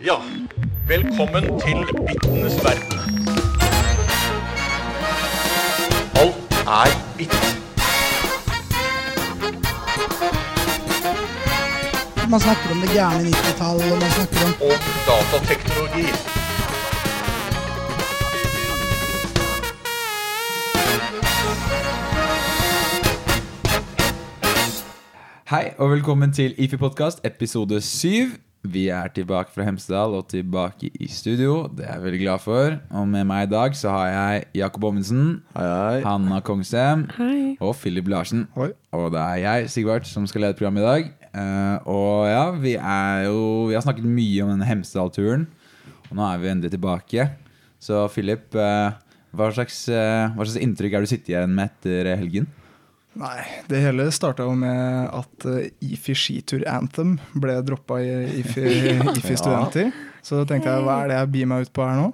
Ja, velkommen til bittenes verden. Alt er bitt. Man snakker om det gærne 90-tallet, og man snakker om Og datateknologi. Hei og velkommen til IFI Podcast, episode 7. Vi er tilbake fra Hemsedal og tilbake i studio. Det er jeg veldig glad for. Og med meg i dag så har jeg Jakob Ommensen, Hei, hei. Hanna Kongsem Hei. og Philip Larsen. Hei. Og det er jeg, Sigvart, som skal lede programmet i dag. Uh, og ja, vi er jo Vi har snakket mye om denne Hemsedal-turen, og nå er vi endelig tilbake. Så Philip, uh, hva, slags, uh, hva slags inntrykk er du sitter igjen med etter helgen? Nei, det hele starta jo med at eh, IFI skitur Anthem ble droppa i IFI, IFI studenter. Så da tenkte jeg hva er det jeg bier meg ut på her nå?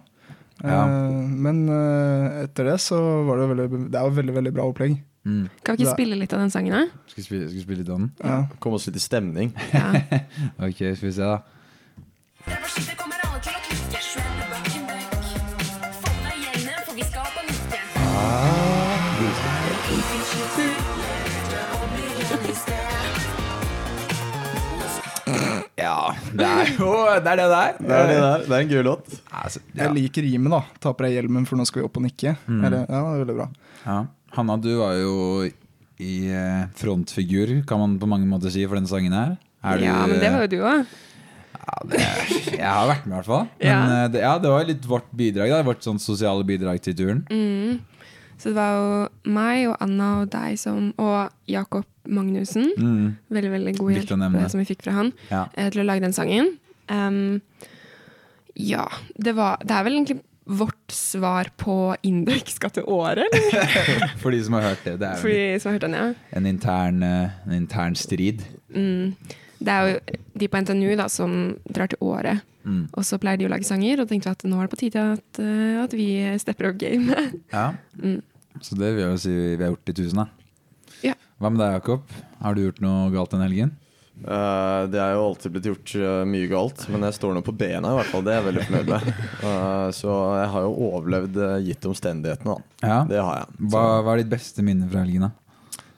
Ja. Eh, men eh, etter det så var det jo veldig Det er jo veldig, veldig bra opplegg. Mm. Kan vi ikke spille litt av den sangen, da? Skal vi spille, skal vi spille litt av den? Ja. Kom oss litt i stemning. Ja. Ok, skal vi se, da. Fra det er jo det er det der. Det er det der. Det er en gøy låt. Altså, ja. Jeg liker rimet, da. Ta på deg hjelmen, for nå skal vi opp og nikke. Mm. Eller, ja, det er veldig bra. Ja. Hanna, du var jo i eh, frontfigur, kan man på mange måter si, for denne sangen her. Er du, ja, men det var jo du òg. ja, det, Jeg har vært med, i hvert fall. Men Ja. eh, det, ja, det var litt vårt bidrag. Da, vårt sånn sosiale bidrag til turen. Mm. Så det var jo meg og Anna og deg som, og Jakob Magnussen. Mm. Veldig veldig god hjelp eh, som vi fikk fra han Ja. eh, til å lage den sangen. Um, ja, det var Det er vel egentlig vårt svar på indeksskatt til året, eller? For de som har hørt det. Det er som har hørt den, ja. en intern, eh, en intern strid. Mm. Det er jo de på NTNU da, som drar til året. Mm. Og så pleier de å lage sanger, og tenkte at nå er det på tide at, at vi stepper opp gamet. Ja. Mm. Så det vil jeg jo si vi har gjort i tusen, da. Ja. Hva med deg, Jakob? Har du gjort noe galt den helgen? Uh, det er jo alltid blitt gjort uh, mye galt, men jeg står nå på bena i hvert fall. Det er jeg veldig fornøyd med. Uh, så jeg har jo overlevd uh, gitt omstendighetene, da. Ja. Det har jeg. Hva, hva er ditt beste minne fra helgen, da?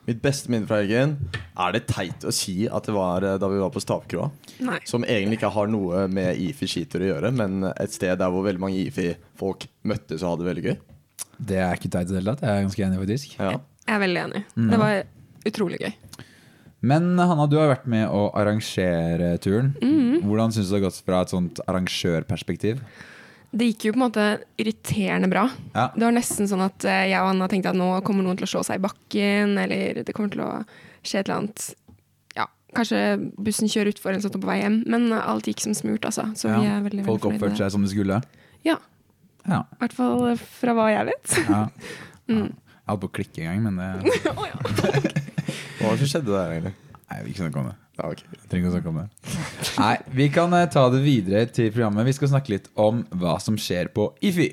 mitt beste minne fra helgen er det teit å si at det var da vi var på Stavkroa. Nei. Som egentlig ikke har noe med IFI skitur å gjøre, men et sted der hvor veldig mange IFI-folk møttes og hadde det veldig gøy. Det er ikke teit i det hele tatt. Jeg er ganske enig, faktisk. Ja. Jeg er veldig enig. Mm. Det var utrolig gøy. Men Hanna, du har vært med å arrangere turen. Mm. Hvordan syns du det har gått fra et sånt arrangørperspektiv? Det gikk jo på en måte irriterende bra. Ja. Det var nesten sånn at eh, jeg og Anna tenkte at nå kommer noen til å slå seg i bakken, eller det kommer til å skje et eller annet Ja, kanskje bussen kjører utfor eller sånt på vei hjem. Men alt gikk som smurt, altså. Så vi er veldig, veldig Folk oppførte seg som de skulle? Ja, Ja. i hvert fall fra hva jeg vet. ja. Mm. Jeg holdt på å klikke en gang, men det oh. Hva var det som skjedde der, egentlig? Nei, vi ikke snakke om det. Ja, okay. Trenger ikke å snakke om det. Nei, Vi kan eh, ta det videre til programmet. Vi skal snakke litt om hva som skjer på IFI.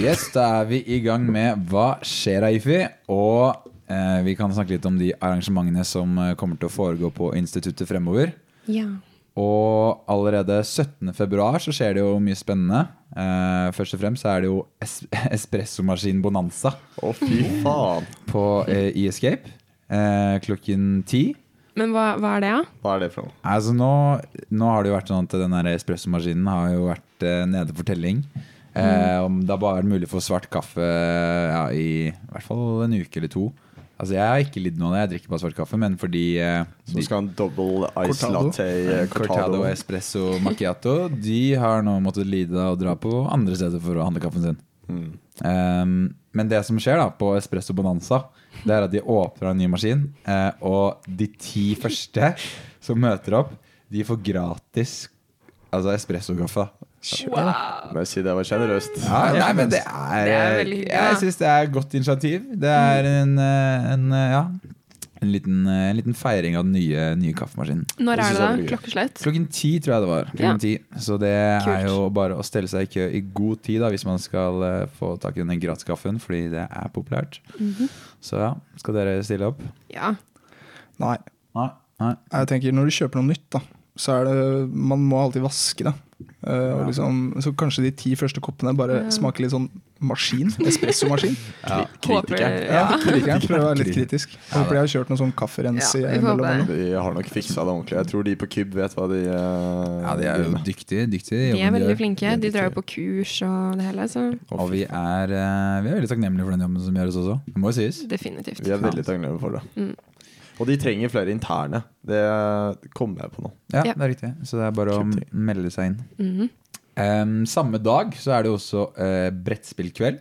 Yes, da er vi i gang med Hva skjer av IFI? Og eh, vi kan snakke litt om de arrangementene som eh, kommer til å foregå på instituttet fremover. ja. Og allerede 17. februar så skjer det jo mye spennende. Eh, først og fremst så er det jo es espressomaskin Bonanza Å, fy faen. på eh, E-Escape eh, klokken ti. Men hva, hva er det, da? Hva er det for noe? Altså nå, nå har det jo vært sånn at den espressomaskinen har jo vært eh, nede for telling. Eh, om det bare er mulig å få svart kaffe ja, i, i hvert fall en uke eller to. Altså Jeg har ikke lidd noe av det, jeg drikker bare svart kaffe, men fordi eh, Så skal ha en double ice Cortado. latte eh, Cortado cortado. Espresso Macchiato De har nå måttet lide av å dra på andre steder for å handle kaffen sin. Mm. Um, men det som skjer da på Espresso Bonanza, det er at de åpner en ny maskin, eh, og de ti første som møter opp, de får gratis altså espressokaffe. Må jeg si det var sjenerøst. Ja, nei, men det er, Det er veldig hyggelig, Jeg syns det er et godt initiativ. Det er en, eh, en eh, ja, En liten, eh, en liten feiring av den nye, nye kaffemaskinen. Når er det da? Klokkeslett? Klokken ti, tror jeg det var. Ja. ti. Så det er jo bare å stelle seg i kø i god tid da, hvis man skal eh, få tak i denne gratiskaffen, fordi det er populært. Mhm. Så ja, skal dere stille opp? Ja. Nei. Nei. Nei. Jeg tenker Når du kjøper noe nytt, da, så er det Man må alltid vaske det. Eh, og liksom, så kanskje de ti første koppene bare Ja. smaker litt sånn maskin. Espressomaskin. Ja. Håper Ja, ja. prøver å være litt kritisk. Ja, Håper de har kjørt noe sånn kafferens Ja. De har nok fiksa det ordentlig. Jeg tror de på KYB vet hva de uh, ja, de er jo med. dyktige. dyktige De er veldig flinke. De drar jo på kurs og det hele, så Og vi er, uh, vi er veldig takknemlige for den jobben som gjøres også. Det må jo sies. definitivt. Vi er veldig takknemlige for det. Mm. Og de trenger flere interne. Det kommer jeg på nå. Ja, det er riktig. Så det er bare å melde seg inn. Mm -hmm. um, samme dag så er det også uh, brettspillkveld.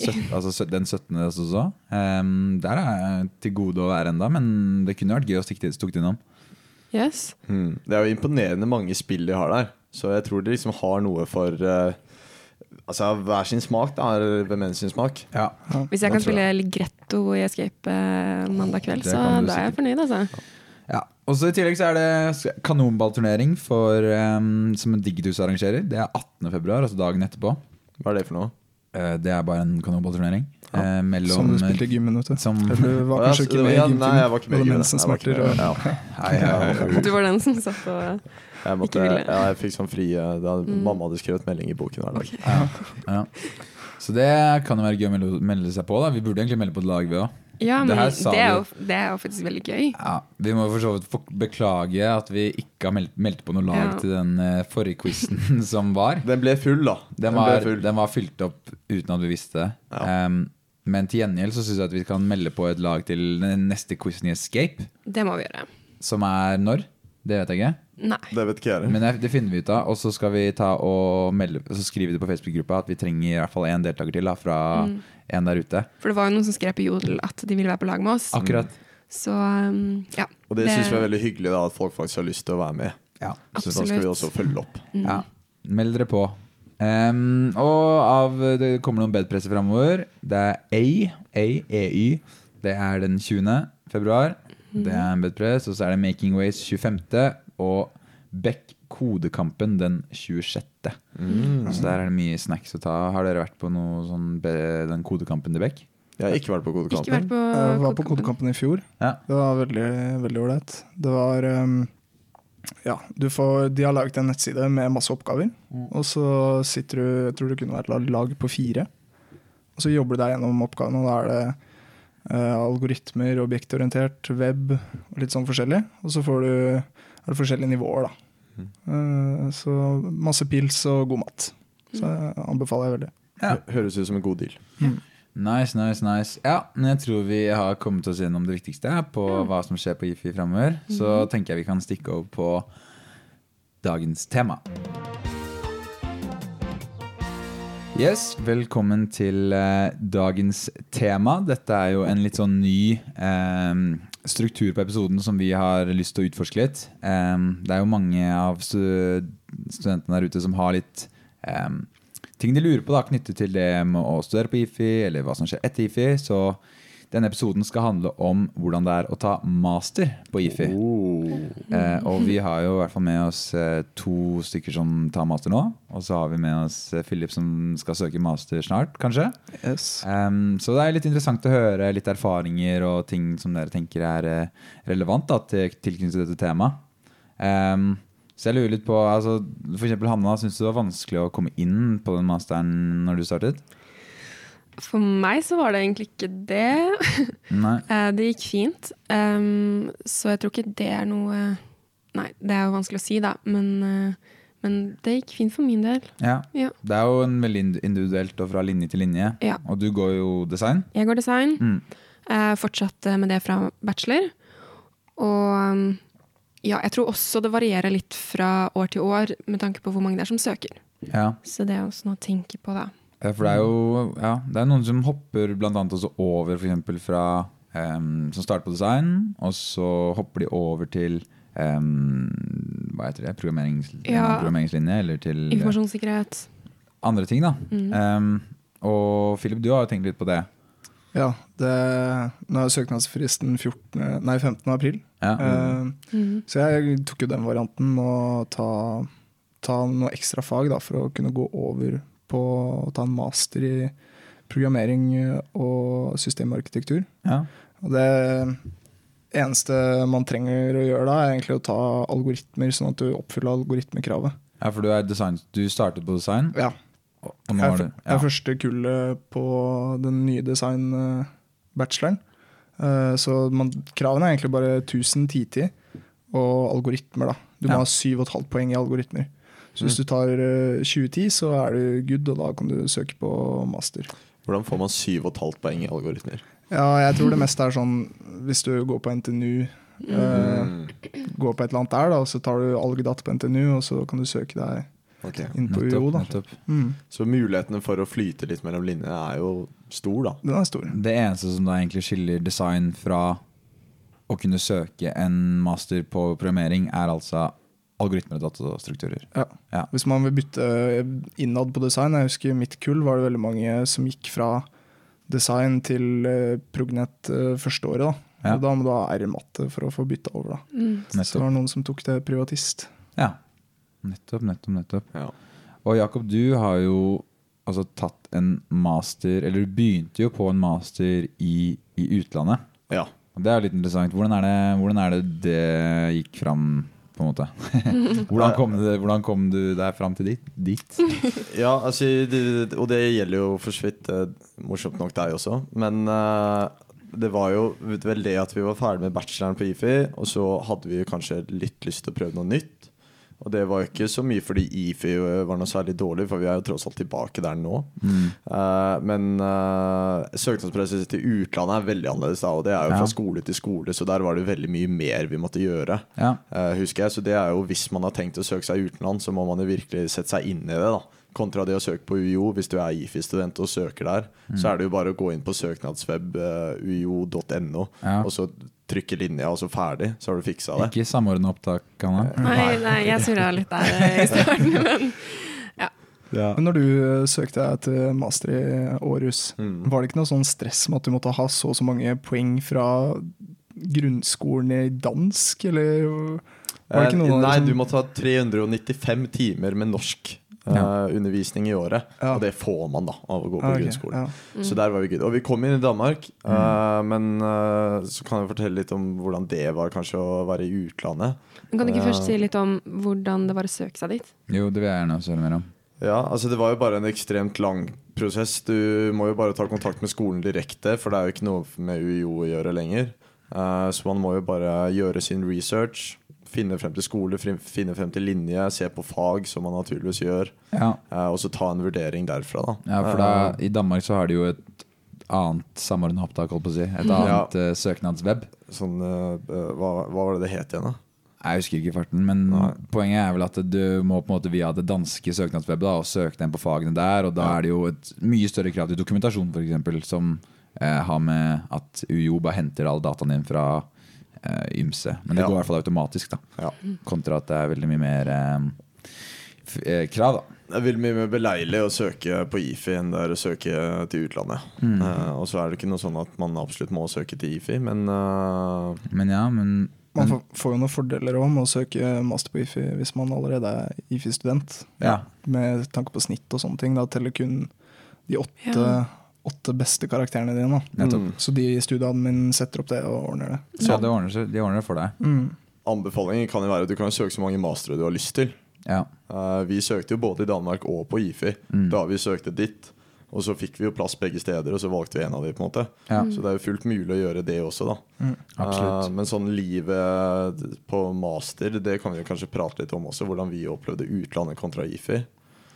Søt- altså den 17. også. Um, der er jeg til gode å være enda, men det kunne vært gøy å stikke stukket innom. Yes. Mm. Det er jo imponerende mange spill de har der. Så jeg tror de liksom har noe for eh, Altså hver sin smak, da. er Hvem sin smak. Ja. Hvis jeg kan spille Ligretto i Escape eh, mandag kveld, så da er jeg fornøyd, altså. Ja. Og så I tillegg så er det kanonballturnering for, um, som Digitus arrangerer. Det er 18. februar, altså dagen etterpå. Hva er det for noe? Eh, det er bare en kanonballturnering. Ja. eh, mellom Som du spilte i gymmen, vet du. Som, du var kanskje ikke med i ja, gymtimen. Nei, jeg var ikke med i gymmen. Ja. Du var den som satt og Jeg, måtte, ja, jeg fikk sånn fri da Mm. Mamma hadde skrevet melding i boken hver dag. Ja. Så det kan jo være gøy å melde, melde seg på. da Vi burde egentlig melde på et lag, vi òg. Ja, men det, det, er jo, det er jo faktisk veldig gøy. Ja, vi må for så vidt beklage at vi ikke har meldt, meldt på noe lag Ja. til den uh, forrige quizen som var. Den ble full, da. Den den, var, full. den var fylt opp uten at vi visste det. Ja. Um, men til gjengjeld så syns jeg at vi kan melde på et lag til den neste quizen i Escape. Det må vi gjøre. Som er når? Det vet jeg ikke. Nei. Det vet ikke jeg. Men det, det finner vi ut av. Og så skal vi ta og melde Så skriver vi det på Facebook-gruppa at vi trenger i hvert fall én deltaker til da, fra Mm. en der ute. For det var jo noen som skrev på Jodel at de ville være på lag med oss. Akkurat. Så um, ja. Og det, syns vi er veldig hyggelig da, at folk faktisk har lyst til å være med. Ja. Så da skal vi også følge opp. Mm. Ja, meld dere på. Um, og av, det kommer noen bedpresser framover. Det er A, A-E-Y. Det er den 20. februar. Det er en bedpress. Og så er det Making Ways 25. Og Beck Kodekampen den 26. Så der er det mye snacks å ta. Har dere vært på noe sånn be, den Kodekampen til Beck? Jeg har ikke vært på Kodekampen. vært på Jeg var på Kodekampen. I fjor. Ja. Det var veldig veldig ålreit. Det var um, Ja, du får, de har laget en nettside med masse oppgaver. Og så sitter du Jeg tror det kunne vært lag- på fire. Og så jobber du deg gjennom oppgavene, og da er det algoritmer, objektorientert, web og litt sånn forskjellig. Og så får du, er det forskjellige nivåer, da. Mm. så masse pils og god mat. Så jeg anbefaler jeg veldig. Ja. Høres ut som en god deal. Nice, nice, nice. Ja, men jeg tror vi har kommet oss gjennom det viktigste på på hva som skjer på GIFI framover. Så tenker jeg vi kan stikke over på dagens tema. Yes, velkommen til eh, dagens tema. Dette er jo en litt sånn ny eh, struktur på episoden som vi har lyst til å utforske litt. Eh, det er jo mange av stu studentene der ute som har litt eh, ting de lurer på da, knyttet til det med å studere på IFI, eller hva som skjer etter IFI. Så denne episoden skal handle om hvordan det er å ta master på IFI. Eh, og vi har jo i hvert fall med oss eh, to stykker som tar master nå. Og så har vi med oss eh, Philip som skal søke master snart, kanskje. Yes. Um, så det er litt interessant å høre litt erfaringer og ting som dere tenker er eh, relevant da, til tilknyttet dette temaet. Um, så jeg lurer litt på, altså, for eksempel Hanna, syns du det var vanskelig å komme inn på den masteren når du startet? For meg så var det egentlig ikke det. Eh, det gikk fint. Um, så jeg tror ikke det er noe Nei, det er jo vanskelig å si, da. Men, uh, men det gikk fint for min del. Ja. Ja. Det er jo en veldig individuelt og fra linje til linje. Ja. Og du går jo design. Jeg går design. Mm. Uh, fortsatte med det fra bachelor. Og um, ja, jeg tror også det varierer litt fra år til år med tanke på hvor mange det er som søker. Ja. Så det er også noe å tenke på, da. Ja, for det er jo ja, det er noen som hopper blant annet også over for fra um, Som starter på design, og så hopper de over til um, Hva heter det? Programmerings, Ja. Programmeringslinje? Eller til eh, Informasjonssikkerhet. andre ting, da. Mm. Um, og Philip, du har jo tenkt litt på det. Ja, det, nå er søknadsfristen 14, nei, 15. april. Ja. Uh, Mm. Så jeg tok jo den varianten med å ta, ta noe ekstra fag da, for å kunne gå over på å ta en master i programmering og systemarkitektur. ja. Og det eneste man trenger å gjøre da, er egentlig å ta algoritmer, sånn at du oppfyller algoritmekravet. ja, for du er design Du startet på design, Ja, jeg er, du jeg er første kullet på den nye design-bacheloren. Eh, Så man, kravene er egentlig bare 1000 TT og algoritmer. da. Du må Ja. ha 7,5 poeng i algoritmer. Så hvis du tar eh, 2010, så er du good, og da kan du søke på master. Hvordan får man 7,5 poeng i algoritmer? Ja, jeg tror det meste er sånn hvis du går på NTNU, eh, går på et eller annet der, da, og så tar du algdat på NTNU, og så kan du søke deg okay. inn på UiO. Mm, Så mulighetene for å flyte litt mellom linjene er jo stor, da. den er stor. Det eneste som da egentlig skiller design fra å kunne søke en master på programmering, er altså algoritmer og datastrukturer. Ja. Ja. Hvis man vil bytte innad på design, jeg husker i mitt kull var det veldig mange som gikk fra design til eh, Prognet eh, første året. Da. Ja. Og da må du ha R-matte for å få bytta over. Da. Mm. Så det var noen som tok det privatist. Ja. Nettopp, nettopp, nettopp. Ja. Og Jakob, du har jo altså tatt en master Eller du begynte jo på en master i, i utlandet. ja. Og Det er litt interessant. Hvordan er det hvordan er det, det gikk fram, på en måte? hvordan, kom du, hvordan kom du deg fram til dit? dit? Ja, altså, og det gjelder jo for så vidt eh, morsomt nok deg også. Men uh, det var jo vel det at vi var ferdig med bacheloren på IFI, og så hadde vi kanskje litt lyst til å prøve noe nytt. Og det var jo ikke så mye fordi IFI var noe særlig dårlig, for vi er jo tross alt tilbake der nå. Eh, men uh, søknadspresset til utlandet er veldig annerledes da, og det er jo Ja. fra skole til skole, så der var det veldig mye mer vi måtte gjøre. Ja. uh, husker jeg, så det er jo Hvis man har tenkt å søke seg utenland, så må man jo virkelig sette seg inn i det. da Kontra det å søke på UiO. Hvis du er IFI-student og søker der, så er det jo bare å gå inn på søknadsweb uh, uio.no, Ja. og så trykke linja, og så ferdig. Så har du fiksa det. Ikke samordna opptak, Anna? Nei, nei, jeg surra litt der eh, i starten, men Men når du eh, søkte deg til master i Århus, Mm. var det ikke noe sånn stress med at du måtte ha så og så mange poeng fra grunnskolen i dansk, eller var det ikke Eh, Nei, som- du måtte ha 395 timer med norsk. Eh, uh, undervisning i året. Ja. Og det får man da av å gå på okay, grunnskolen. ja. Så der var vi good. Og vi kom inn i Danmark, eh, men uh, så kan jeg fortelle litt om hvordan det var kanskje å være i utlandet. Men Kan du ikke Ja. først si litt om hvordan det var å søke seg dit? Jo, det vil jeg gjerne høre mer om. Ja, altså Det var jo bare en ekstremt lang prosess. Du må jo bare ta kontakt med skolen direkte, for det er jo ikke noe med UiO å gjøre lenger. Eh, så man må jo bare gjøre sin research. Finne frem til skole, finne frem til linje, se på fag, som man naturligvis gjør. Ja, eh, og så ta en vurdering derfra, da. ja for da, I Danmark så har de jo et annet samordna opptak, holdt på å si. Et annet ja. søknadsweb. Sånn, eh, hva, hva var det det het igjen, da? Jeg husker ikke farten, men Nei. poenget er vel at du må på en måte via det danske søknadswebet da, og søke den på fagene der, og da er det jo et mye større krav til dokumentasjon, f.eks., som eh, har med at UiO bare henter alle dataen inn fra eh, ymse. Men det Ja. går i hvert fall automatisk, da. Ja. Kontra at det er veldig mye mer uh, f eh, krav, da. Det er veldig mye mer beleilig å søke på IFI enn det er å søke til utlandet. Eh, og så er det ikke noe sånn at man absolutt må søke til IFI, men Men ja, men, Man får, får jo noen fordeler òg med å søke master på IFI hvis man allerede er IFI-student. ja. Med tanke på snitt og sånne ting. Da teller kun de åtte, Ja. Åtte beste karakterene dine. Mm. Så de i studieadmin setter opp det og ordner det. Så det ordner de ordner det for deg. Mm. anbefalingen kan jo være at du kan søke så mange mastere du har lyst til. Ja. Uh, vi søkte jo både i Danmark og på IFI Mm. da vi søkte dit. Og så fikk vi jo plass begge steder, og så valgte vi en av de på en måte. Ja. Så det er jo fullt mulig å gjøre det også, da. Mm, uh, men sånn livet på master, det kan vi jo kanskje prate litt om også. Hvordan vi opplevde utlandet kontra IFI.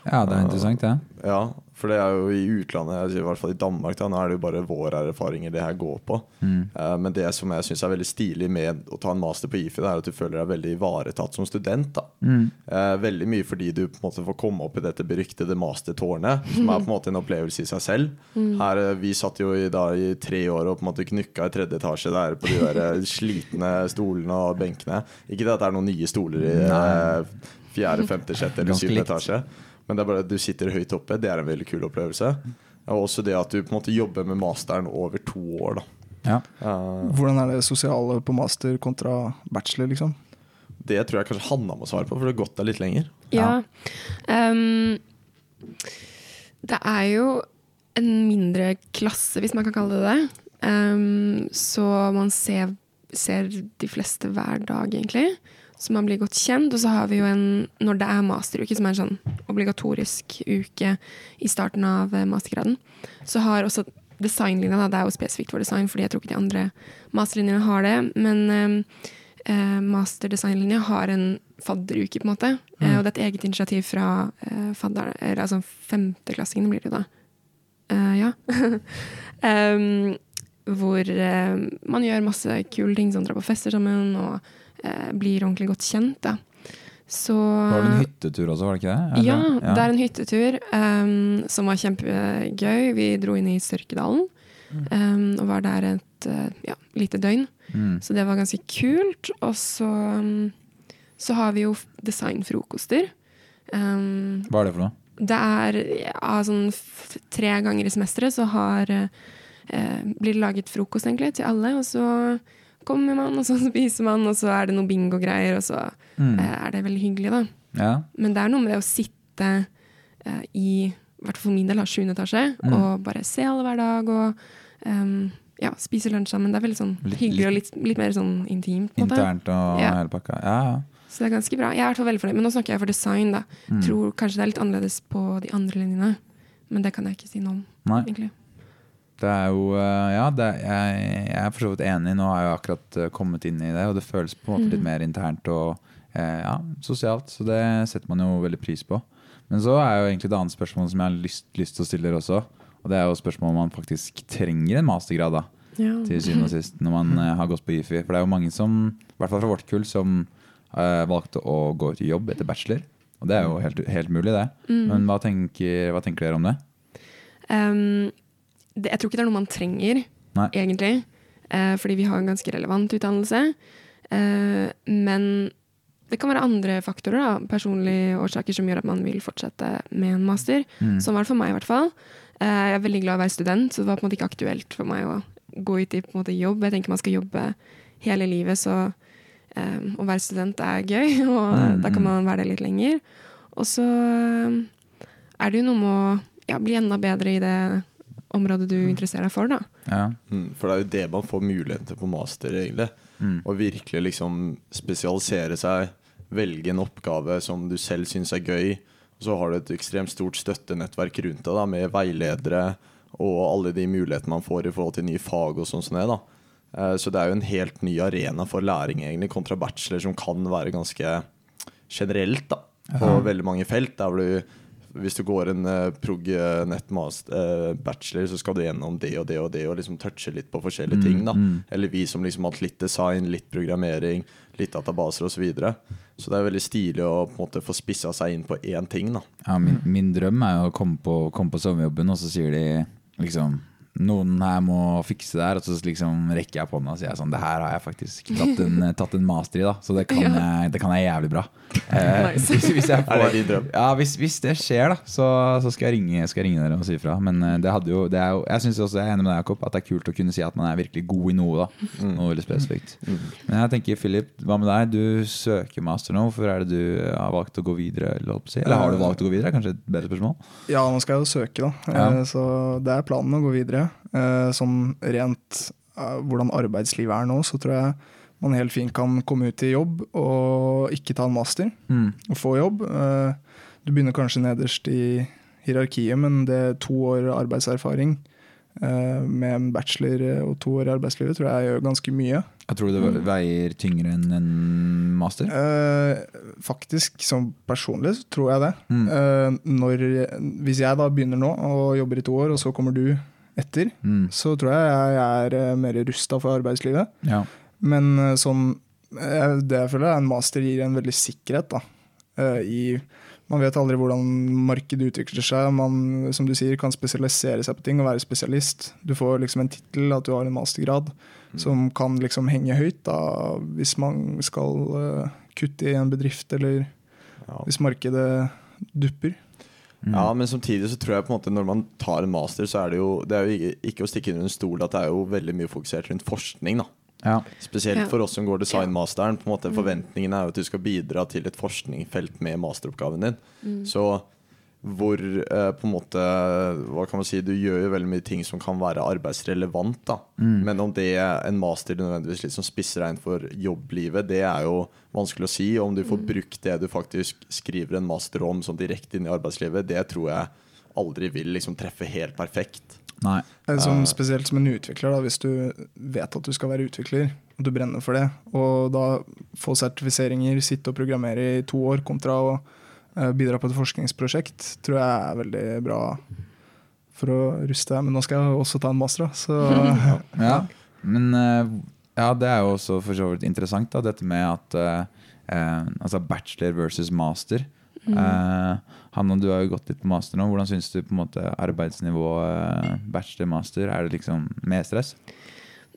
Ja, det er interessant, det. Ja, for det er jo i utlandet, i hvert fall i Danmark, da, nå er det jo bare våre erfaringer det her går på. Mm. Eh, men det som jeg syns er veldig stilig med å ta en master på IFI, det er at du føler deg veldig ivaretatt som student. da Mm. Eh, veldig mye fordi du på en måte får komme opp i dette beryktede mastertårnet, som er på en måte en opplevelse i seg selv. Her, eh, Vi satt jo i, da, i tre år og på en måte knukka i tredje etasje der på de der slitne stolene og benkene. Ikke det at det er noen nye stoler i fjerde, femte, sjette eller syvende etasje, men det er bare at du sitter høyt oppe. Det er en veldig kul opplevelse. Og også det at du på en måte jobber med masteren over to år. da Ja. Uh, Hvordan er det sosiale på master kontra bachelor, liksom? Det tror jeg kanskje Hanna må svare på, for det har gått der litt lenger. Ja. Um, det er jo en mindre klasse, hvis man kan kalle det det. Um, så man ser, ser de fleste hver dag, egentlig. Så man blir godt kjent. Og så har vi jo en, når det er masteruke, som er en sånn obligatorisk uke i starten av eh, mastergraden, så har også designlinja, det er jo spesifikt for design, fordi jeg tror ikke de andre masterlinjene har det, men ehm, eh, masterdesignlinja har en fadderuke, på en måte. Eh, og det er et eget initiativ fra eh, fadder, eller altså femteklassingene blir det da. Uh, ja. um, hvor uh, man gjør masse kule ting, som drar på fester sammen og eh, blir ordentlig godt kjent. Da. Så Var det en hyttetur også, var det ikke det? ja, ja, det er en hyttetur um, som var kjempegøy. Vi dro inn i Sørkedalen um, og var der et eh, ja, lite døgn. Mm. Så det var ganske kult. Og så, um, så har vi jo designfrokoster. Hva er det for noe? det er ja, sånn tre ganger i semesteret så har uh, blir det laget frokost egentlig til alle, og så kommer man, og så spiser man, og så er det noe bingo-greier, og så Mm. eh, er det veldig hyggelig, da. Ja. Men det er noe med det å sitte eh, i, i hvert fall for min del, har 7. etasje, Mm. og bare se alle hver dag, og um, ja, spise lunsj sammen. Det er veldig sånn Litt- hyggelig og litt, litt mer sånn intimt. på. Internt og Ja. hele pakka. Ja, ja. Så det er ganske bra. Jeg er i hvert fall veldig fornøyd. Men nå snakker jeg for design, da. Mm. Tror kanskje det er litt annerledes på de andre linjene. Men det kan jeg ikke si noe om, Nei. egentlig. Det er jo eh, Ja, det, jeg, jeg er for så vidt enig. Nå har jeg jo akkurat eh, kommet inn i det, og det føles på en måte litt mer internt og eh, ja, sosialt. Så det setter man jo veldig pris på. Men så er jo egentlig det andre spørsmålet som jeg har lyst, lyst til å stille dere også. Og det er jo spørsmålet om man faktisk trenger en mastergrad, da. Ja. Til syvende og sist, når man har gått på IFI. For det er jo mange som, i hvert fall fra vårt kull, som eh, valgte å gå ut i jobb etter bachelor. Og det er jo helt, helt mulig, det. Men hva tenker, hva tenker dere om det? Em, det, jeg tror ikke det er noe man trenger, Nei. egentlig. Eh, fordi vi har en ganske relevant utdannelse. Eh, men det kan være andre faktorer, da, personlige årsaker, som gjør at man vil fortsette med en master. Mm. Sånn var det for meg, i hvert fall. Eh, jeg er veldig glad i å være student, så det var på en måte ikke aktuelt for meg å gå ut i måte, jobb. Jeg tenker man skal jobbe hele livet, så eh, å være student er gøy, og Mm, da kan mm. man være det litt lenger. Og så eh, er det jo noe med å ja, bli enda bedre i det området du interesserer deg for, da. Ja. Mm, for det er jo det man får muligheten til på master, egentlig. Mm. Å virkelig liksom spesialisere seg, velge en oppgave som du selv syns er gøy. Og så har du et ekstremt stort støttenettverk rundt deg, da, med veiledere og alle de mulighetene man får i forhold til nye fag og sånn som det. da. Eh, Så det er jo en helt ny arena for læring, egentlig, kontra bachelor, som kan være ganske generelt da, på veldig mange felt. Der hvor du hvis du går en uh, prog eh, uh, bachelor, så skal du gjennom det og det og det, og liksom touche litt på forskjellige ting. da mm. Eller vi som liksom har hatt litt design, litt programmering, litt databaser osv. Så, videre. så det er veldig stilig å på en måte få spissa seg inn på én ting. da Ja, min, min drøm er jo å komme på, komme på sommerjobben, og så sier de liksom noen her må fikse det her, og så liksom rekker jeg på hånda og sier sånn Det her har jeg faktisk tatt en, tatt en master i, da, så det kan, jeg, det kan jeg jævlig bra. Eh, Nice. hvis, hvis jeg får, ja, hvis, hvis det skjer, da, så, så skal, jeg ringe, skal jeg ringe dere og si ifra. Men eh, det hadde jo, det er jo, jeg synes også, jeg er enig med deg, Jakob, at det er kult å kunne si at man er virkelig god i noe. da Noe veldig spesifikt. Men jeg tenker, Philip, hva med deg? Du søker master nå. Hvorfor er det du har valgt å gå videre? Eller, eller har du valgt å gå videre? Kanskje et bedre spørsmål? Ja, nå skal jeg jo søke, da. Ja. Eh, Så det er planen å gå videre. Eh, Sånn rent eh, hvordan arbeidslivet er nå, så tror jeg man helt fint kan komme ut i jobb og ikke ta en master Mm. og få jobb. Eh, Du begynner kanskje nederst i hierarkiet, men det er to år arbeidserfaring eh, med en bachelor og to år i arbeidslivet tror jeg gjør ganske mye. Jeg tror det veier tyngre enn en master. Eh, faktisk, som personlig, så tror jeg det. Mm. Eh, når, hvis jeg da begynner nå og jobber i to år, og så kommer du etter, Mm. så tror jeg jeg er eh, mer rusta for arbeidslivet. Ja. Men eh, sånn eh, Det jeg føler er en master gir en veldig sikkerhet. da. I, man vet aldri hvordan markedet utvikler seg. Man som du sier, kan spesialisere seg på ting og være spesialist. Du får liksom en tittel, at du har en mastergrad, som kan liksom henge høyt da, hvis man skal kutte i en bedrift, eller Ja. hvis markedet dupper. Ja, men samtidig så tror jeg på en måte når man tar en master, så er det jo Det er jo ikke, å stikke under en stol at det er jo veldig mye fokusert rundt forskning, da. Ja. Spesielt for oss som går designmasteren. På en måte Forventningen er jo at du skal bidra til et forskningsfelt med masteroppgaven din. Så hvor eh, på en måte Hva kan man si Du gjør jo veldig mye ting som kan være arbeidsrelevant. da Men om det er en master nødvendigvis liksom spisser deg inn for jobblivet, det er jo vanskelig å si. Og om du får brukt det du faktisk skriver en master om sånn direkte inn i arbeidslivet, det tror jeg aldri vil liksom treffe helt perfekt. Nei. Eh, Som, spesielt som en utvikler, da, hvis du vet at du skal være utvikler, og du brenner for det, og da få sertifiseringer, sitte og programmere i to år kontra å eh, bidra på et forskningsprosjekt, tror jeg er veldig bra for å ruste deg. Men nå skal jeg også ta en master, da, så Ja, men eh, ja, det er jo også for så vidt interessant, da, dette med at eh, eh, Altså bachelor versus master. Eh, Hanna, du har jo gått litt på master nå. Hvordan syns du på en måte arbeidsnivået bachelor-master? Er det liksom mer stress?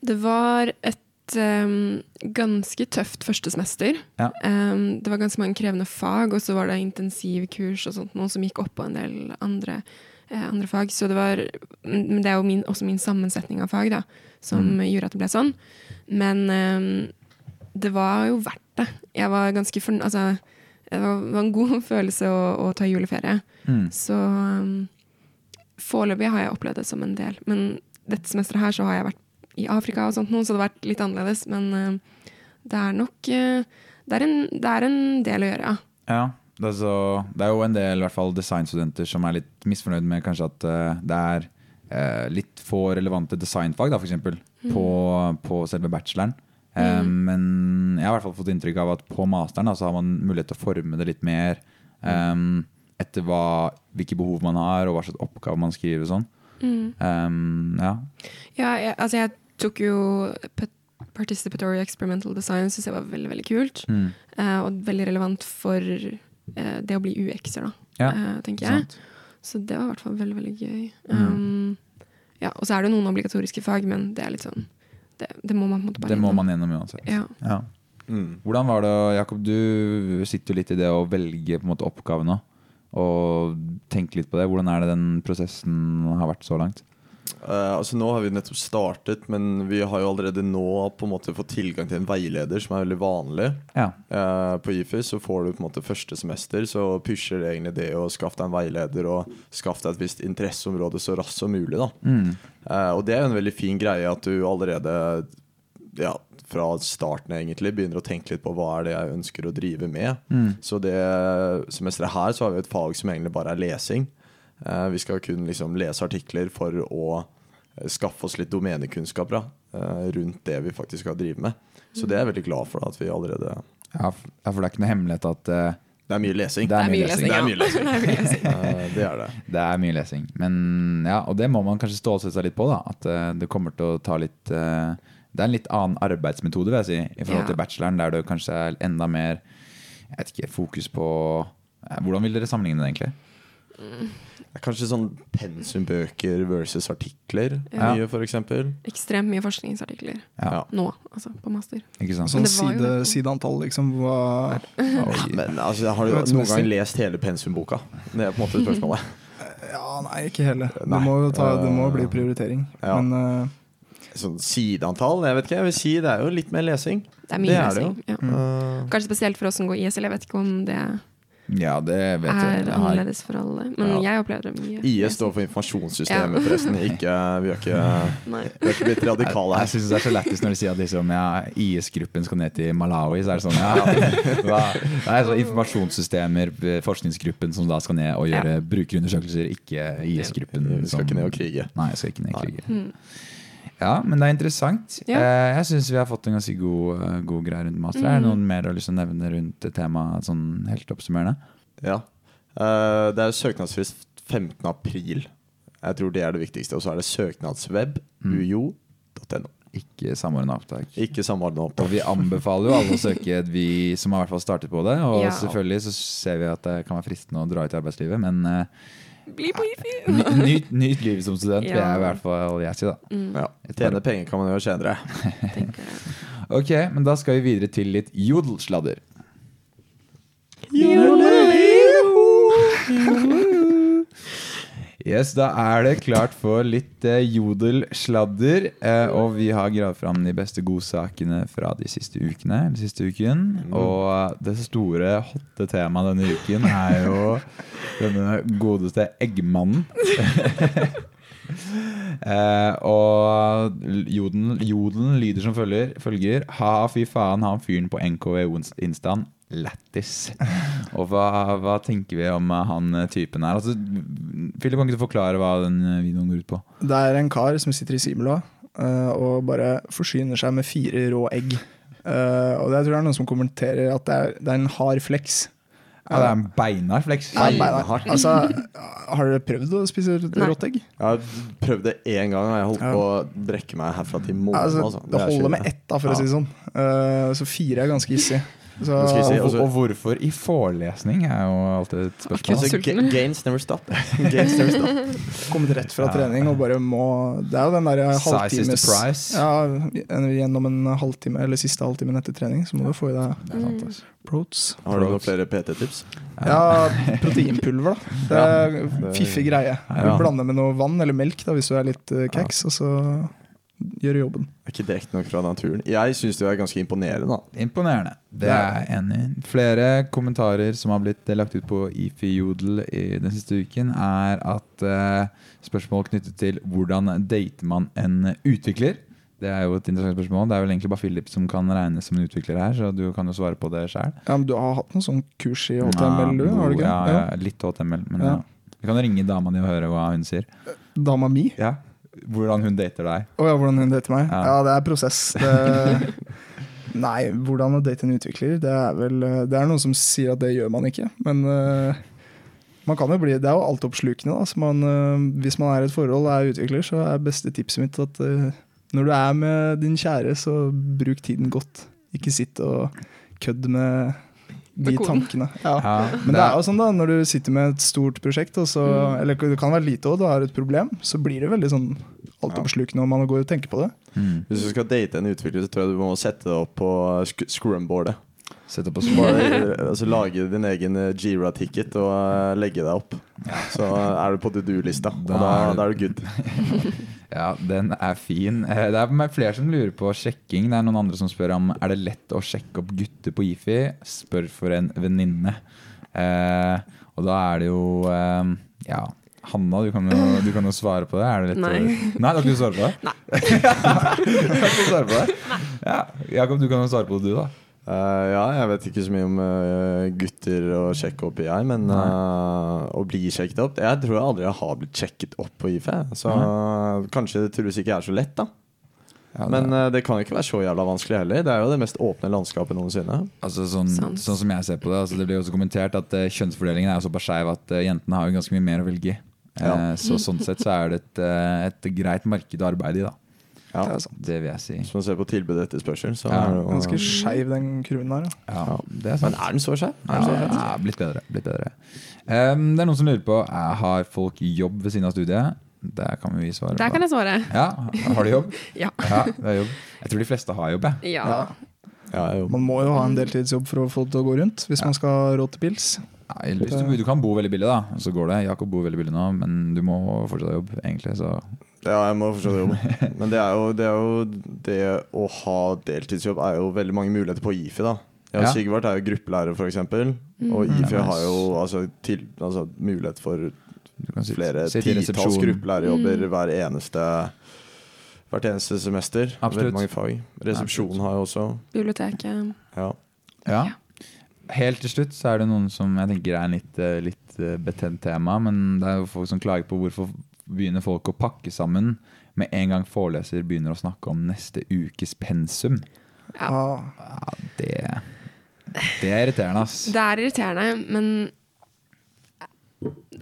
Det var et em, ganske tøft første semester. Ja. Um, det var ganske mange krevende fag, og så var det intensivkurs og sånt, noe som gikk oppå en del andre, eh, andre fag. Så det var, men det er jo min, også min sammensetning av fag da, som gjorde at det ble sånn. Men um, det var jo verdt det. Jeg var ganske fornøyd Altså, det var, var en god følelse å, å ta juleferie. Mm. Så um, foreløpig har jeg opplevd det som en del. Men dette semesteret her så har jeg vært i Afrika og sånt nå, så det har vært litt annerledes. Men uh, det er nok uh, det, er en, det er en del å gjøre, ja. Ja, det er, så, det er jo en del fall designstudenter som er litt misfornøyd med kanskje at eh, det er eh, litt få relevante designfag, da, for eksempel, på, på selve bacheloren. Eh, Men jeg har i hvert fall fått inntrykk av at på masteren da, så har man mulighet til å forme det litt mer eh, etter hva, hvilke behov man har, og hva slags oppgave man skriver sånn. Mm. Um, ja. Ja, jeg, altså jeg tok jo Participatory Experimental Design, syns jeg var veldig, veldig kult. Mm. eh, og veldig relevant for eh, det å bli UX-er, da, Ja, eh, tenker jeg. Sant. Så det var i hvert fall veldig, veldig gøy. Mm. Um, ja, og så er det noen obligatoriske fag, men det er litt sånn Det, det må man på en måte bare Det må gjennom. man gjennom uansett. Ja. Ja. Mm. Hvordan var det, Jakob, du sitter jo litt i det å velge på en måte oppgave nå, og tenke litt på det. Hvordan er det den prosessen har vært så langt? Eh, altså Nå har vi nettopp startet, men vi har jo allerede nå på en måte fått tilgang til en veileder, som er veldig vanlig. Ja. Uh, på IFI så får du på en måte første semester, så pusher det egentlig det å skaffe deg en veileder og skaffe deg et visst interesseområde så raskt som mulig. da Mm. uh, Og det er jo en veldig fin greie at du allerede ja, fra starten egentlig begynner å tenke litt på hva er det jeg ønsker å drive med. Mm. Så det semesteret her så har vi et fag som egentlig bare er lesing. Eh, vi skal kun liksom lese artikler for å eh, skaffe oss litt domenekunnskap da, eh, rundt det vi faktisk skal drive med. Så det er jeg veldig glad for da, at vi allerede Ja, for det er ikke noe hemmelighet at uh, Det er mye lesing. Det er mye lesing. Det er ja. mye lesing. Det er mye lesing. uh, det er det. det er mye lesing. Men ja, Og det må man kanskje stålsette seg litt på. da At uh, det kommer til å ta litt Det er en litt annen arbeidsmetode, vil jeg si, i forhold til bacheloren, der det kanskje er enda mer Jeg vet ikke, fokus på Hvordan vil dere sammenligne det, egentlig? Det er kanskje sånn pensumbøker versus artikler, Ja. mye eksempel. Ekstremt mye forskningsartikler Ja, nå, altså på master. ikke sant? sånn det side, sideantall, liksom. Hva, Men altså, har du Det noen gang lest hele pensumboka? Det er på en måte spørsmålet. ja, nei, ikke hele. Det må, ta, det må Eh, bli prioritering. ja. Men uh, Sånn sideantall, jeg vet ikke. Jeg vil si det er jo litt mer lesing. Det er mye Det er det lesing. Ja. mm. Kanskje spesielt for oss som går ISL. Jeg vet ikke om det Ja, det vet er jeg. jeg annerledes for alle. Men jeg opplever det mye. IS står for informasjonssystemet, Ja. forresten. Ikke, vi, har ikke, vi har ikke blitt radikale Jeg jeg syns det er så lættis når de sier at liksom, ja, IS-gruppen skal ned til Malawi. Så er det sånn ja? Det er så Informasjonssystemer, eh, forskningsgruppen som da skal ned og gjøre brukerundersøkelser, ikke IS-gruppen. Vi skal ikke ned og krige. Nei, jeg skal ikke ned og Nei. krige. Mm. Ja, men det er interessant. Ja. Eh, jeg syns vi har fått en ganske god, eh, god greie rundt master. Er det noen mer å liksom nevne rundt temaet sånn helt oppsummerende? Ja. Eh, det er søknadsfrist 15. april. Jeg tror det er det viktigste. Og så er det søknadsweb. ujo.no. Ikke samordna opptak. Ikke samordna Og vi anbefaler jo alle å søke, vi som har hvert fall startet på det. Og Ja. selvfølgelig så ser vi at det kan være fristende å dra ut i arbeidslivet, men eh, Bli på Hifi! nyt, nyt livet som student, vil jeg i hvert fall jeg si, da. Ja. Tjene penger kan man gjøre senere. Ok, men da skal vi videre til litt jodelsladder. Yes, Da er det klart for litt eh, jodelsladder. Eh, og vi har gravd fram de beste godsakene fra de siste ukene. De siste uken Og det store hotte temaet denne uken er jo denne godeste eggmannen. eh, og jodelen, jodelen lyder som følger, følger Ha, fy faen, han fyren på NKV Instaen. Lættis. Og hva, hva tenker vi om eh, han eh, typen her? Altså, Philip, kan ikke du forklare hva den videoen går ut på? Det er en kar som sitter i Simula og bare forsyner seg med fire rå egg. Og det tror jeg er noen som kommenterer at det er, det er en hard flex. Ja, det er en beinhard flex. Ja, beinhard. Altså, har dere prøvd å spise rått egg? Jeg har prøvd det én gang, og jeg holdt på å brekke meg herfra til morgen. Altså, altså. det er holder med ett, da, for å si det sånn. Uh, så fire er ganske hissig. Så, si? Og, altså- og hvorfor i forelesning er jo alltid et spørsmål. så sulten. gains never stop. gains never stop. kommet rett fra trening og bare må Det er jo den derre is the halvtimes. Ja, gjennom en halvtime eller siste halvtimen etter trening, så må du få i deg altså. protes. Har du noen flere PT-tips? Ja, proteinpulver, da. Det er fiffig greie. Du blander med noe vann eller melk da, hvis du er litt uh, keks, og så gjør du jobben. Er ikke direkte nok fra naturen. Jeg syns det er ganske imponerende. da Imponerende. Det er jeg enig i. Flere kommentarer som har blitt lagt ut på Ifi Jodel i den siste uken, er at uh, spørsmål knyttet til hvordan dater man en utvikler. Det er jo et interessant spørsmål. Det er vel egentlig bare Philip som kan regnes som en utvikler her, så du kan jo svare på det sjøl. Ja, men du har hatt noen sånn kurs i HTML, du? Har du ikke? Ja, ja, litt HTML. Men ja. Ja. Du kan ringe dama di og høre hva hun sier. Dama mi? Ja, Hvordan hun dater deg. Å ja, hvordan hun dater meg? Ja. Ja, det er prosess. Det, nei, hvordan å date en utvikler, det er vel Det er noen som sier at det gjør man ikke, men uh, man kan jo bli, Det er jo altoppslukende. da, man, uh, Hvis man er i et forhold og er utvikler, så er beste tipset mitt at uh, når du er med din kjære, så bruk tiden godt. Ikke sitt og kødd med de tankene. Ja. Ja, Men det er jo sånn da, når du sitter med et stort prosjekt, og mm. eller det kan være lite òg, du har et problem, så blir det veldig sånn altoppslukende, om man går og tenker på det. mm. Hvis du skal date en utvikler, så tror jeg du må sette det opp på sk scrumboardet. Sette opp på Bare altså, Lage din egen eh, Jira-ticket og eh, legge deg opp. Så eh, er du på to do-lista, og Da da er du good. Ja, den er fin. Eh, Det er flere som lurer på sjekking. Det er noen andre som spør om Er det lett å sjekke opp gutter på IFI. Spør for en venninne. Eh, og da er det jo eh, Ja, Hanna, du kan, jo, du kan jo svare på det. Er det lett Nei. Å, nei, du ikke lyst svare på det? Nei. du svare på det? Ja, Jakob, du kan jo svare på det, du, da. Eh, ja, jeg vet ikke så mye om uh, gutter å sjekke opp i, jeg. Men uh, å bli sjekket opp Jeg tror jeg aldri har blitt sjekket opp på IFE. Så kanskje det tydeligvis ikke er så lett, da. Ja, Men det, eh, det kan ikke være så jævla vanskelig heller. Det er jo det mest åpne landskapet noensinne. altså, sånn, sånn som jeg ser på det altså, Det blir jo også kommentert at kjønnsfordelingen er jo såpass skeiv at jentene har jo ganske mye mer å velge i. Eh, Ja. så sånn sett så er det et, et greit marked å arbeide i, da. Ja. Det er sant. Det vil jeg si. Hvis man ser på tilbudet etter etterspørsel, så Ja, er det Ganske skeiv den kurven her. Ja. Ja, det er sant. Men er den så skeiv? Ja, den så skeiv? ja, blitt bedre. Blitt bedre. Um, det er noen som lurer på Har folk jobb ved siden av studiet. Der kan vi svare Der på. kan jeg svare. Ja, Har du jobb? Ja. Ja, det er jobb. Jeg tror de fleste har jobb. Jeg. ja. Ja. Ja, jo. Man må jo ha en deltidsjobb for å få det til å gå rundt, hvis man skal ha råd til pils. Ja, du, du kan bo veldig billig, da. Så går det. Jakob bor veldig billig nå, men du må fortsatt ha jobb, egentlig. Så Ja, jeg må fortsatt det. Men det er, jo, det er jo det å ha deltidsjobb er jo veldig mange muligheter på IFI, da. ja, Ja. Sigvart er jo gruppelærer, f.eks. Og IFI Ja, har jo altså, til, altså, mulighet for sitte, flere titalls gruppelærerjobber gruppelærerjobber hver eneste Hvert eneste semester. Absolutt. Veldig mange fag. Resepsjon har jeg også. Biblioteket. Ja. Ja. Helt til slutt så er det noen som jeg tenker er en litt, eh, litt eh, betent tema, men det er jo folk som klager på hvorfor begynner folk å pakke sammen med en gang foreleser begynner å snakke om neste ukes pensum. Ja. Ah, Ja, det Det er irriterende, ass. Det er irriterende, men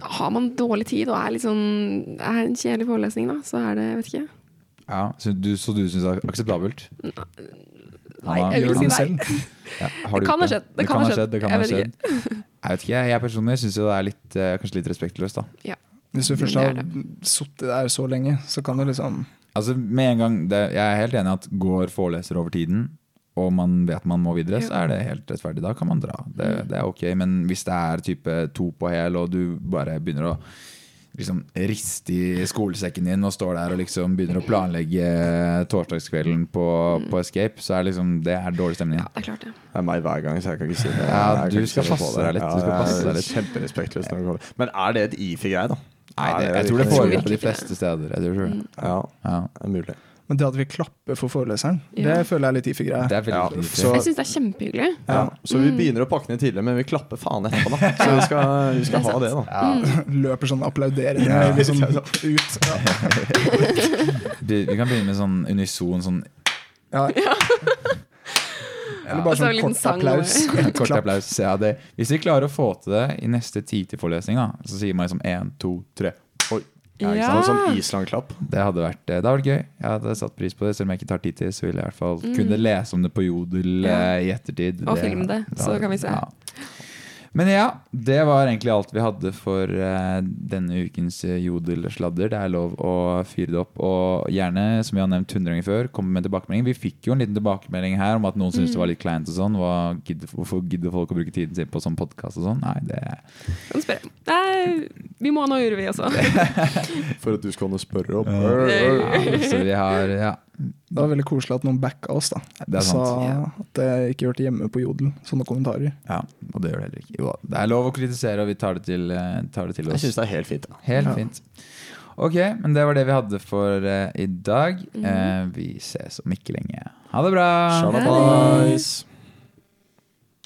har man dårlig tid og er litt sånn er en kjedelig forelesning, da, så er det Jeg vet ikke. Ja, så du, så du syns det er akseptabelt? Nei, jeg vil si nei. Ja, Det kan ha skjedd, det kan ha skjedd. Det Jeg vet ikke. Jeg vet ikke, jeg personlig syns det er litt, eh, kanskje litt respektløst. da Hvis du først har sittet der så lenge, så kan du liksom Altså med en gang det, Jeg er helt enig i at går foreleser over tiden, og man vet man må videre, så er det helt rettferdig. Da kan man dra. Det, det er ok. Men hvis det er type to på hel, og du bare begynner å liksom riste i skolesekken din og står der og liksom begynner å planlegge torsdagskvelden på, på Escape, så er liksom det er dårlig stemning. Det er klart det. Det er meg hver gang, så jeg kan ikke si det. Ja, du skal passe det. deg litt, du skal passe deg litt. Kjemperespektløs når det kommer Men er det et IFI-greie, da? Nei, det, jeg tror det foregår på de fleste steder. Jeg tror det. Ja, Ja. det er mulig. Men det at vi klapper for foreleseren, Ja. det føler jeg er litt IFI-greie. Det er Ja, så- Jeg syns det er kjempehyggelig. Ja, så vi begynner å pakke ned tidligere, men vi klapper faen etterpå, da. Så vi skal, vi skal Det ha det, da. Løper sånn applauderende liksom, ut. Ja. Vi, vi kan begynne med sånn unison sånn Ja. Eller bare sånn kort applaus. kort applaus. Ja, det. Hvis vi klarer å få til det i neste TITI-forelesning, da, så sier man liksom én, to, tre. Oi. Ja, ikke Ja. sant? Sånn Island-klapp. Det hadde vært, det hadde vært gøy. Jeg hadde satt pris på det. Selv om jeg ikke tar tid til så ville jeg i hvert fall kunne lese om det på Jodel Ja. eh, i ettertid. Og film det, så kan vi se. Men ja, det var egentlig alt vi hadde for uh, denne ukens jodelsladder. Jodel-sladder. Det er lov å fyre det opp. Og gjerne, som vi har nevnt 100 ganger før, komme med tilbakemelding. Vi fikk jo en liten tilbakemelding her om at noen syntes det var litt kleint og sånn. Hva gidder, hvorfor gidder folk å bruke tiden sin på sånn podkast og sånn? Nei, det Kan du spørre? Nei, vi må ha noe, vi også. For at du skal ha noe å spørre om. ja, Så vi har Ja. Det var veldig koselig at noen backa oss. da Det er sant. Sa at det ikke hørte hjemme på Jodel, sånne kommentarer. Ja, og det gjør det heller ikke. Jo, det er lov å kritisere, og vi tar det til, eh, tar det til Jeg oss. syns det er helt fint. Da. Helt Ja. fint. Ok, men det var det vi hadde for uh, i dag. Eh, vi ses om ikke lenge. Ha det bra! Shalabais.